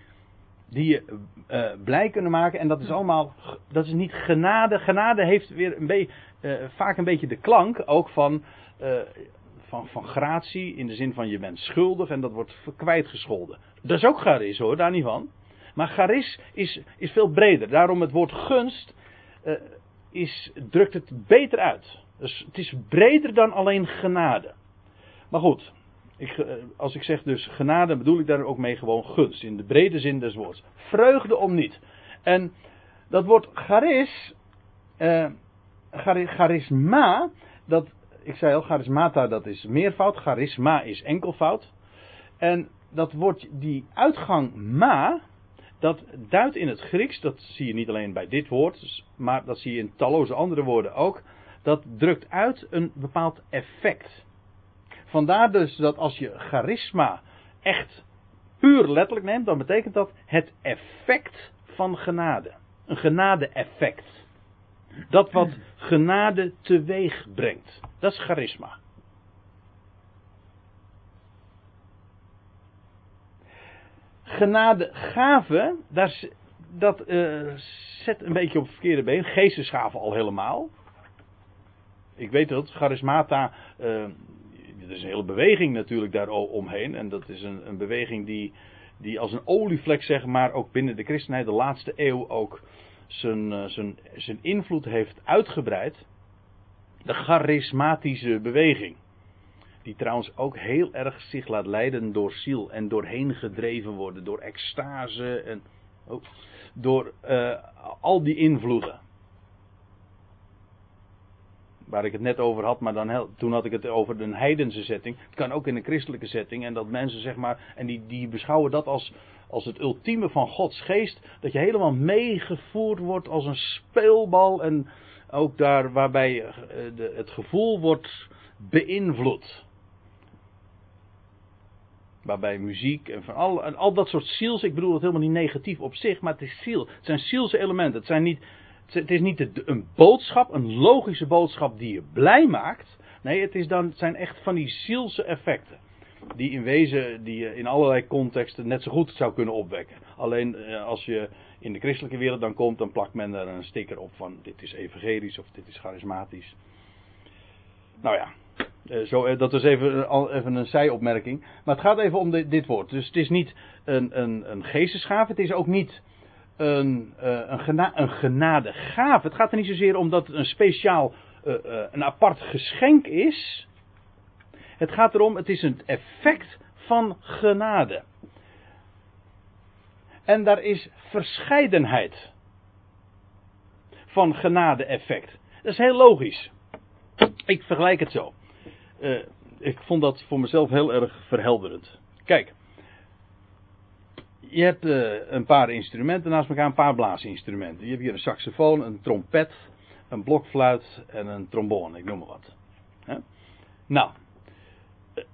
die je uh, blij kunnen maken. En dat is allemaal, dat is niet genade. Genade heeft weer een beetje, uh, vaak een beetje de klank ook van, uh, van, van gratie. In de zin van je bent schuldig en dat wordt kwijtgescholden. Dat is ook charis hoor, daar niet van. Maar charis is, is veel breder. Daarom het woord gunst is, drukt het beter uit. Dus het is breder dan alleen genade. Maar goed, ik, eh, als ik zeg dus genade, bedoel ik daar ook mee gewoon gunst. In de brede zin des woords. Vreugde om niet. En dat woord charis, eh, charisma, dat, ik zei al, charismata dat is meervoud, charisma is enkelvoud. En dat woord, die uitgang ma, dat duidt in het Grieks, dat zie je niet alleen bij dit woord, maar dat zie je in talloze andere woorden ook. Dat drukt uit een bepaald effect. Vandaar dus dat als je charisma echt puur letterlijk neemt, dan betekent dat het effect van genade. Een genade-effect. Dat wat genade teweeg brengt. Dat is charisma. Genadegave, dat uh, zet een beetje op het verkeerde been. Geestesgaven al helemaal. Ik weet dat charismata, uh, er is een hele beweging natuurlijk daar omheen. En dat is een, een beweging die, die als een olievlek, zeg maar, ook binnen de christenheid de laatste eeuw ook zijn, eh, zijn, zijn invloed heeft uitgebreid. De charismatische beweging. Die trouwens ook heel erg zich laat leiden door ziel en doorheen gedreven worden, door extase en oh, door uh, al die invloeden waar ik het net over had, maar dan toen had ik het over een heidense setting. Het kan ook in een christelijke setting. En dat mensen zeg maar, en die, die beschouwen dat als, als het ultieme van Gods geest. Dat je helemaal meegevoerd wordt als een speelbal. En ook daar waarbij de, het gevoel wordt beïnvloed. Waarbij muziek en van al, en al dat soort ziels, ik bedoel het helemaal niet negatief op zich, maar het is ziel. Het zijn zielse elementen. Het zijn niet het is niet een boodschap, een logische boodschap die je blij maakt. Nee, het, is dan, zijn echt van die zielse effecten. Die in wezen, die je in allerlei contexten net zo goed zou kunnen opwekken. Alleen eh, als je in de christelijke wereld dan komt, dan plakt men er een sticker op van dit is evangelisch of dit is charismatisch. Nou ja, eh, zo, eh, dat is even, even een zijopmerking. Maar het gaat even om dit woord. Dus het is niet een, een, een het is ook niet een, uh, een, gena een genadegave. Het gaat er niet zozeer om dat het een speciaal, uh, uh, een apart geschenk is. Het gaat erom, het is een effect van genade. En daar is verscheidenheid van genade-effect. Dat is heel logisch. Ik vergelijk het zo. Eh, ik vond dat voor mezelf heel erg verhelderend. Kijk, je hebt eh, een paar instrumenten naast elkaar, een paar blaasinstrumenten. Je hebt hier een saxofoon, een trompet, een blokfluit en een trombone, ik noem maar wat. Nou, eh,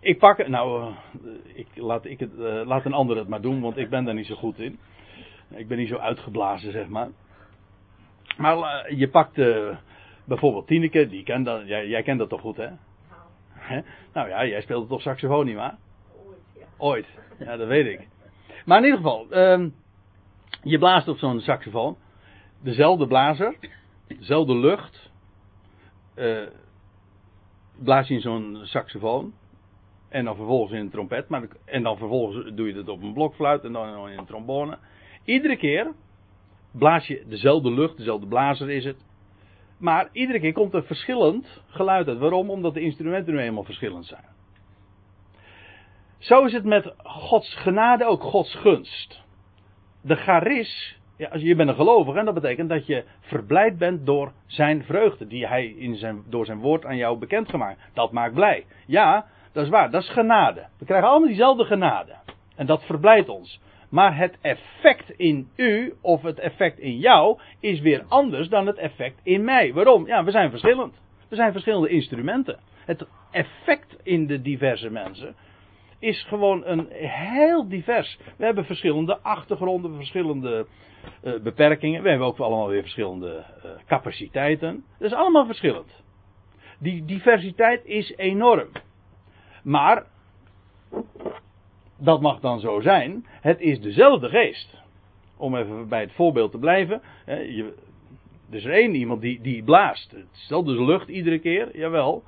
ik pak het, nou, eh, ik, laat, ik het, laat een ander het maar doen, want ik ben daar niet zo goed in. Ik ben niet zo uitgeblazen, zeg maar. Maar je pakt bijvoorbeeld Tineke, die kent dat, jij, jij kent dat toch goed, hè? Hè? Nou ja, jij speelde toch saxofoon niet maar? Ooit, ja, dat weet ik. Maar in ieder geval, ehm, je blaast op zo'n saxofoon. Dezelfde blazer, dezelfde lucht. eh, blaas je in zo'n saxofoon. En dan vervolgens in een trompet. Maar, en dan vervolgens doe je het op een blokfluit en dan in een trombone. Iedere keer blaas je dezelfde lucht, dezelfde blazer is het. Maar iedere keer komt er verschillend geluid uit. Waarom? Omdat de instrumenten nu eenmaal verschillend zijn. Zo is het met Gods genade ook Gods gunst. De charis, ja, je bent een gelovige en dat betekent dat je verblijd bent door zijn vreugde die hij in zijn, door zijn woord aan jou bekendgemaakt. Dat maakt blij. Ja, dat is waar, dat is genade. We krijgen allemaal diezelfde genade. En dat verblijdt ons. Maar het effect in u of het effect in jou is weer anders dan het effect in mij. Waarom? Ja, we zijn verschillend. We zijn verschillende instrumenten. Het effect in de diverse mensen is gewoon een heel divers. We hebben verschillende achtergronden, verschillende eh, beperkingen. We hebben ook allemaal weer verschillende eh, capaciteiten. Dat is allemaal verschillend. Die diversiteit is enorm. Maar, dat mag dan zo zijn, het is dezelfde geest. Om even bij het voorbeeld te blijven. hè, je, er is één iemand die, die blaast. Het dus lucht iedere keer, jawel.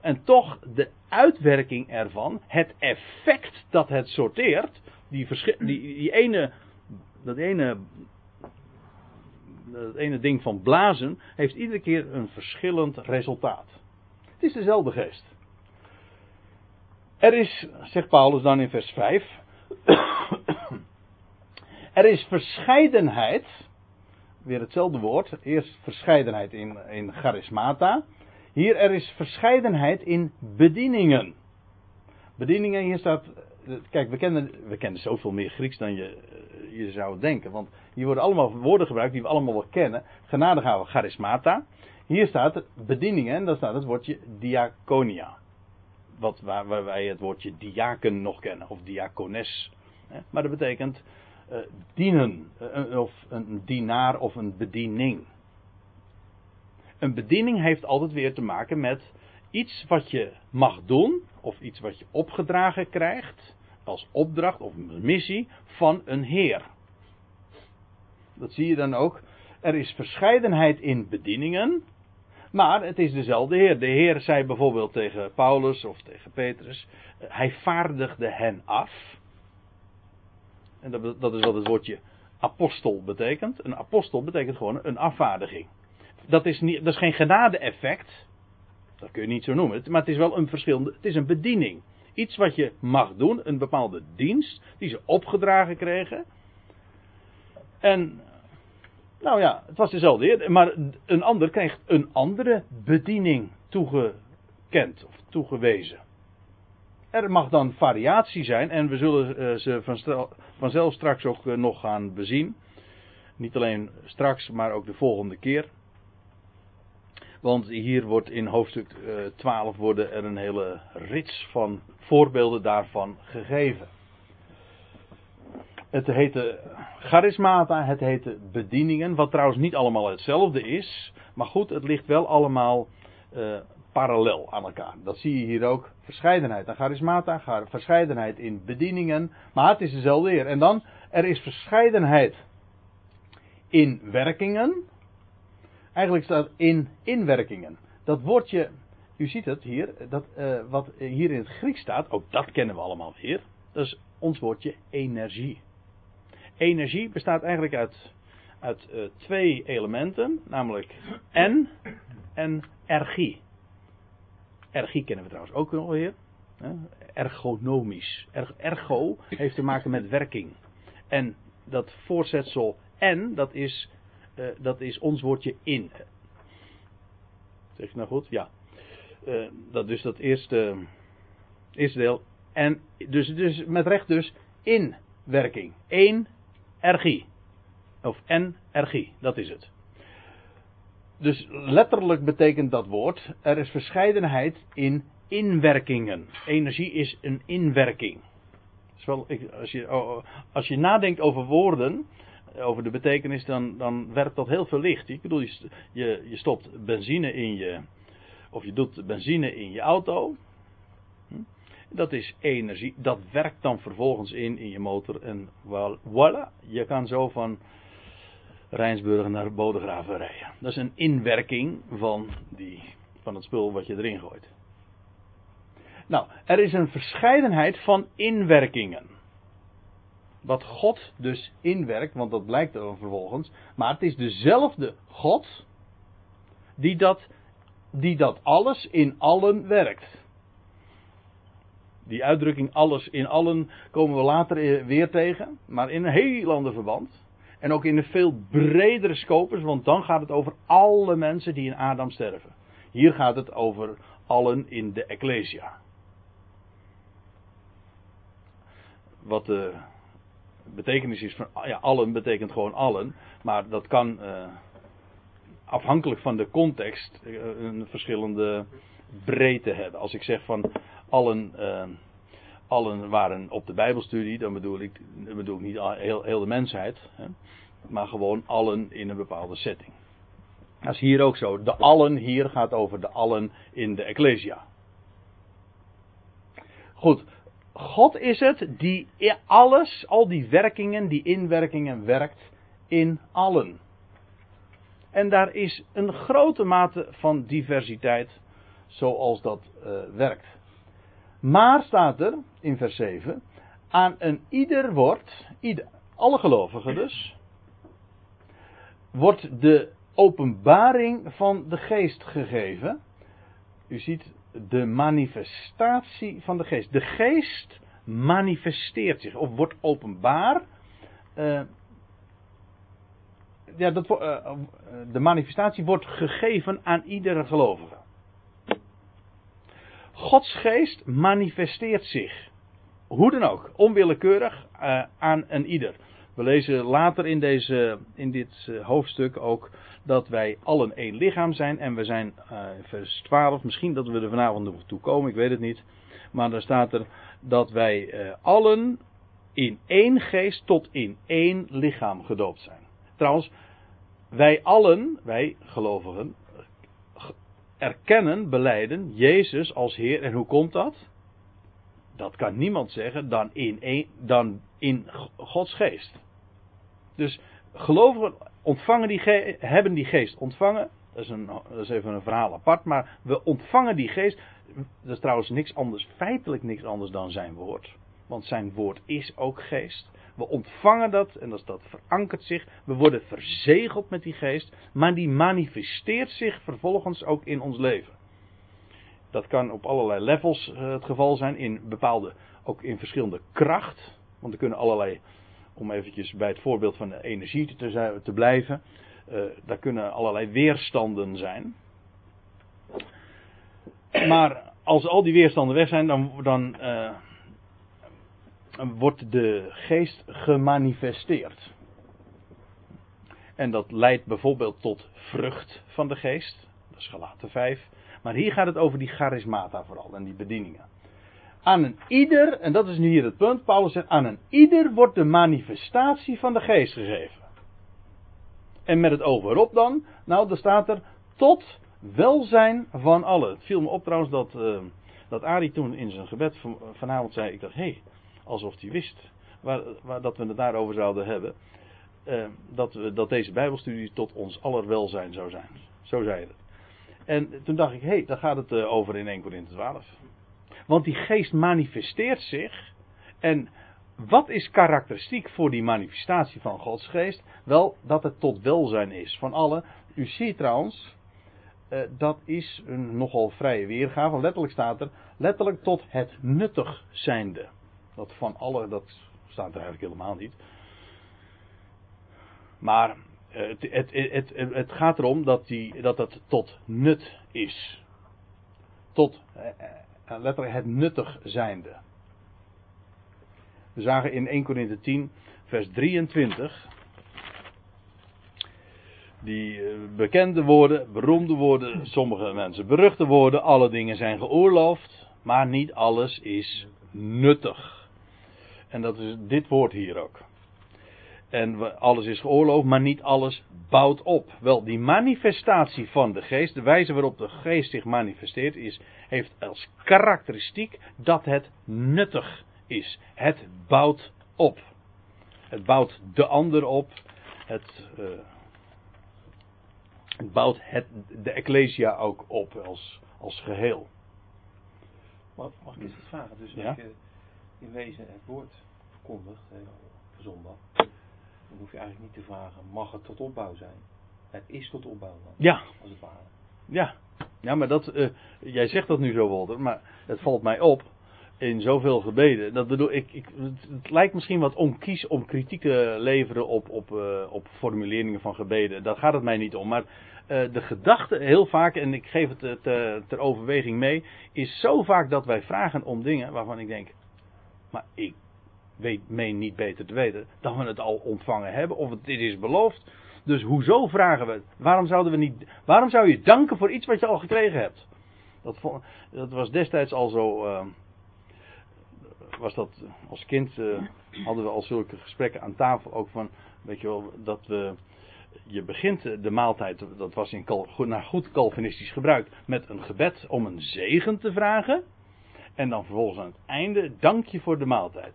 En toch de uitwerking ervan, het effect dat het sorteert, die, die, ene, dat ene, ene ding van blazen, heeft iedere keer een verschillend resultaat. Het is dezelfde geest. Er is, zegt Paulus dan in vers 5, (coughs) er is verscheidenheid, weer hetzelfde woord, eerst verscheidenheid in, in charismata, hier er is verscheidenheid in bedieningen. Bedieningen, hier staat. Kijk, we kennen, we kennen zoveel meer Grieks dan je, eh, je zou denken. Want hier worden allemaal woorden gebruikt die we allemaal wel kennen. Genadegave, charismata. Hier staat bedieningen en dan staat het woordje diaconia. Wat, waar, waar wij het woordje diaken nog kennen, of diacones. Maar dat betekent eh, dienen, eh, of een dienaar of een bediening. Een bediening heeft altijd weer te maken met iets wat je mag doen, of iets wat je opgedragen krijgt, als opdracht of missie van een Heer. Dat zie je dan ook. Er is verscheidenheid in bedieningen, maar het is dezelfde Heer. De Heer zei bijvoorbeeld tegen Paulus of tegen Petrus, eh, hij vaardigde hen af. En dat, dat is wat het woordje apostel betekent. Een apostel betekent gewoon een afvaardiging dat is, niet, dat is geen genade-effect. Dat kun je niet zo noemen. Maar het is wel een verschillende. Het is een bediening. Iets wat je mag doen, een bepaalde dienst, die ze opgedragen kregen. En, nou ja, het was dezelfde maar een ander kreeg een andere bediening toegekend of toegewezen. Er mag dan variatie zijn en we zullen eh, ze vanzelf straks ook eh, nog gaan bezien. Niet alleen straks, maar ook de volgende keer. Want hier wordt in hoofdstuk eh, 12 worden er een hele rits van voorbeelden daarvan gegeven. Het heette charismata, het heette bedieningen, wat trouwens niet allemaal hetzelfde is. Maar goed, het ligt wel allemaal eh, parallel aan elkaar. Dat zie je hier ook. Verscheidenheid aan charismata, verscheidenheid in bedieningen. Maar het is dezelfde heer. En dan, er is verscheidenheid in werkingen. Eigenlijk staat in inwerkingen. Dat woordje, u ziet het hier, dat, eh, wat hier in het Grieks staat, ook dat kennen we allemaal weer. Dat is ons woordje energie. Energie bestaat eigenlijk uit, uit eh, twee elementen, namelijk en en ergie. Ergie kennen we trouwens ook nog weer. Ergonomisch. Er- ergo heeft te maken met werking. En dat voorzetsel en, dat is eh, dat is ons woordje in. Zeg je nou goed? Ja. Eh, dat dus dat eerste, eerste deel. En dus, dus met recht dus inwerking. Energie. Of energie, dat is het. Dus letterlijk betekent dat woord, er is verscheidenheid in inwerkingen. Energie is een inwerking. Als, je, oh, oh, als je nadenkt over woorden, over de betekenis, dan, dan werpt dat heel veel licht. Ik bedoel, je, je, stopt benzine in je, of je doet benzine in je auto. Hm? Dat is energie. Dat werkt dan vervolgens in in je motor. En voilà, je kan zo van Rijnsburg naar Bodegraven rijden. Dat is een inwerking van, die, van het spul wat je erin gooit. Nou, er is een verscheidenheid van inwerkingen. Wat God dus inwerkt, want dat blijkt er vervolgens. Maar het is dezelfde God die dat, die dat alles in allen werkt. Die uitdrukking alles in allen komen we later weer tegen, maar in een heel ander verband. En ook in een veel bredere scopus, want dan gaat het over alle mensen die in Adam sterven. Hier gaat het over allen in de Ecclesia. Wat de betekenis is van ja, allen betekent gewoon allen, maar dat kan uh, afhankelijk van de context uh, een verschillende breedte hebben. Als ik zeg van allen, uh, allen waren op de Bijbelstudie, dan bedoel ik, bedoel ik niet heel, heel de mensheid, hè, maar gewoon allen in een bepaalde setting. Dat is hier ook zo. De allen hier gaat over de allen in de Ecclesia. Goed, God is het die alles, al die werkingen, die inwerkingen werkt in allen. En daar is een grote mate van diversiteit zoals dat uh, werkt. Maar staat er in vers 7, aan een ieder wordt, ieder, alle gelovigen dus, wordt de openbaring van de geest gegeven. U ziet de manifestatie van de geest. De geest manifesteert zich of wordt openbaar. Uh, ja, dat, uh, de manifestatie wordt gegeven aan iedere gelovige. Gods geest manifesteert zich. Hoe dan ook, onwillekeurig aan een ieder. We lezen later in, deze, in dit hoofdstuk ook dat wij allen één lichaam zijn. En we zijn, uh, vers 12, misschien dat we er vanavond nog toe komen, ik weet het niet. Maar daar staat er dat wij uh, allen in één geest tot in één lichaam gedoopt zijn. Trouwens, wij allen, wij gelovigen, erkennen, beleiden Jezus als Heer. En hoe komt dat? Dat kan niemand zeggen dan in, een, dan in Gods geest. Dus gelovigen ontvangen die hebben die geest ontvangen. Dat is, een, dat is even een verhaal apart. Maar we ontvangen die geest. Dat is trouwens niks anders, feitelijk niks anders dan zijn woord. Want zijn woord is ook geest. We ontvangen dat en dat, dat verankert zich. We worden verzegeld met die geest. Maar die manifesteert zich vervolgens ook in ons leven. Dat kan op allerlei levels uh, het geval zijn. In bepaalde, ook in verschillende kracht. Want er kunnen allerlei om eventjes bij het voorbeeld van de energie te, te blijven, uh, daar kunnen allerlei weerstanden zijn. Maar als al die weerstanden weg zijn, dan, dan uh, wordt de geest gemanifesteerd. En dat leidt bijvoorbeeld tot vrucht van de geest. Dat is gelaten 5. Maar hier gaat het over die charismata vooral en die bedieningen. Aan een ieder, en dat is nu hier het punt, Paulus zegt, aan een ieder wordt de manifestatie van de geest gegeven. En met het waarop dan? Nou, dan staat er tot welzijn van allen. Het viel me op trouwens dat, uh, dat Arie toen in zijn gebed van, vanavond zei, ik dacht, hé, hey, alsof hij wist waar, waar, dat we het daarover zouden hebben. Uh, dat, we, dat deze bijbelstudie tot ons aller welzijn zou zijn. Zo zei het. En toen dacht ik, hé, hey, daar gaat het uh, over in 1 Corinthië 12. Want die geest manifesteert zich. En wat is karakteristiek voor die manifestatie van Gods geest? Wel, dat het tot welzijn is van allen. U ziet trouwens, uh, dat is een nogal vrije weergave. Letterlijk staat er, letterlijk tot het nuttig zijnde. Dat van alle, dat staat er eigenlijk helemaal niet. Maar Eh, het, het, het, het, gaat erom dat, die, dat het tot nut is. Tot eh, letterlijk het nuttig zijnde. We zagen in 1 Corinthië 10, vers 23. Die eh, bekende woorden, beroemde woorden, sommige mensen beruchte woorden. Alle dingen zijn geoorloofd, maar niet alles is nuttig. En dat is dit woord hier ook. En alles is geoorloofd, maar niet alles bouwt op. Wel, die manifestatie van de geest, de wijze waarop de geest zich manifesteert, is, heeft als karakteristiek dat het nuttig is. Het bouwt op. Het bouwt de ander op. Het, eh, het bouwt het, de Ecclesia ook op als, als geheel. Mag, mag ik eens iets vragen? Dus Ja. als je in wezen het woord verkondigt, hè, op zondag, dan hoef je eigenlijk niet te vragen, mag het tot opbouw zijn? Het is tot opbouw dan, Ja, als het ware. Ja, ja maar dat, eh, jij zegt dat nu zo, Walter, maar het valt mij op in zoveel gebeden. Dat bedoel, ik, ik, het, lijkt misschien wat onkies om kritiek te leveren op, op, eh, op formuleringen van gebeden. Daar gaat het mij niet om. Maar eh, de gedachte heel vaak, en ik geef het te- ter overweging mee, is zo vaak dat wij vragen om dingen waarvan ik denk, maar ik weet, meen niet beter te weten dat we het al ontvangen hebben of het, dit is beloofd. Dus hoezo vragen we het? Waarom zouden we niet, waarom zou je danken voor iets wat je al gekregen hebt? Dat, dat was destijds al zo. eh, was dat als kind eh, hadden we al zulke gesprekken aan tafel ook van, weet je wel, dat we je begint de maaltijd, dat was in naar goed Calvinistisch gebruik, met een gebed om een zegen te vragen. En dan vervolgens aan het einde dank je voor de maaltijd.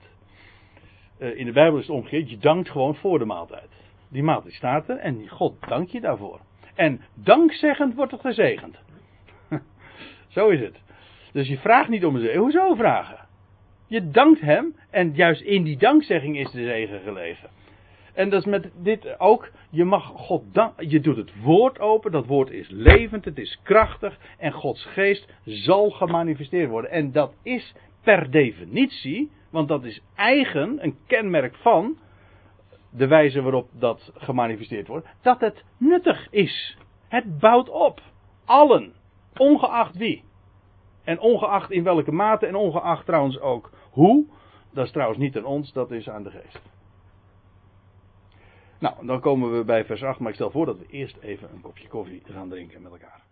Eh, in de Bijbel is het omgekeerd, je dankt gewoon voor de maaltijd. Die maaltijd staat er en God dank je daarvoor. En dankzeggend wordt het gezegend. (laughs) Zo is het. Dus je vraagt niet om een zegen. Hoezo vragen? Je dankt hem en juist in die dankzegging is de zegen gelegen. En dat is met dit ook. Je mag God. Je doet het woord open. Dat woord is levend. Het is krachtig. En Gods geest zal gemanifesteerd worden. En dat is per definitie. Want dat is eigen. Een kenmerk van. De wijze waarop dat gemanifesteerd wordt. Dat het nuttig is. Het bouwt op. Allen. Ongeacht wie. En ongeacht in welke mate. En ongeacht trouwens ook hoe. Dat is trouwens niet aan ons. Dat is aan de geest. Nou, dan komen we bij vers 8, maar ik stel voor dat we eerst even een kopje koffie gaan drinken met elkaar.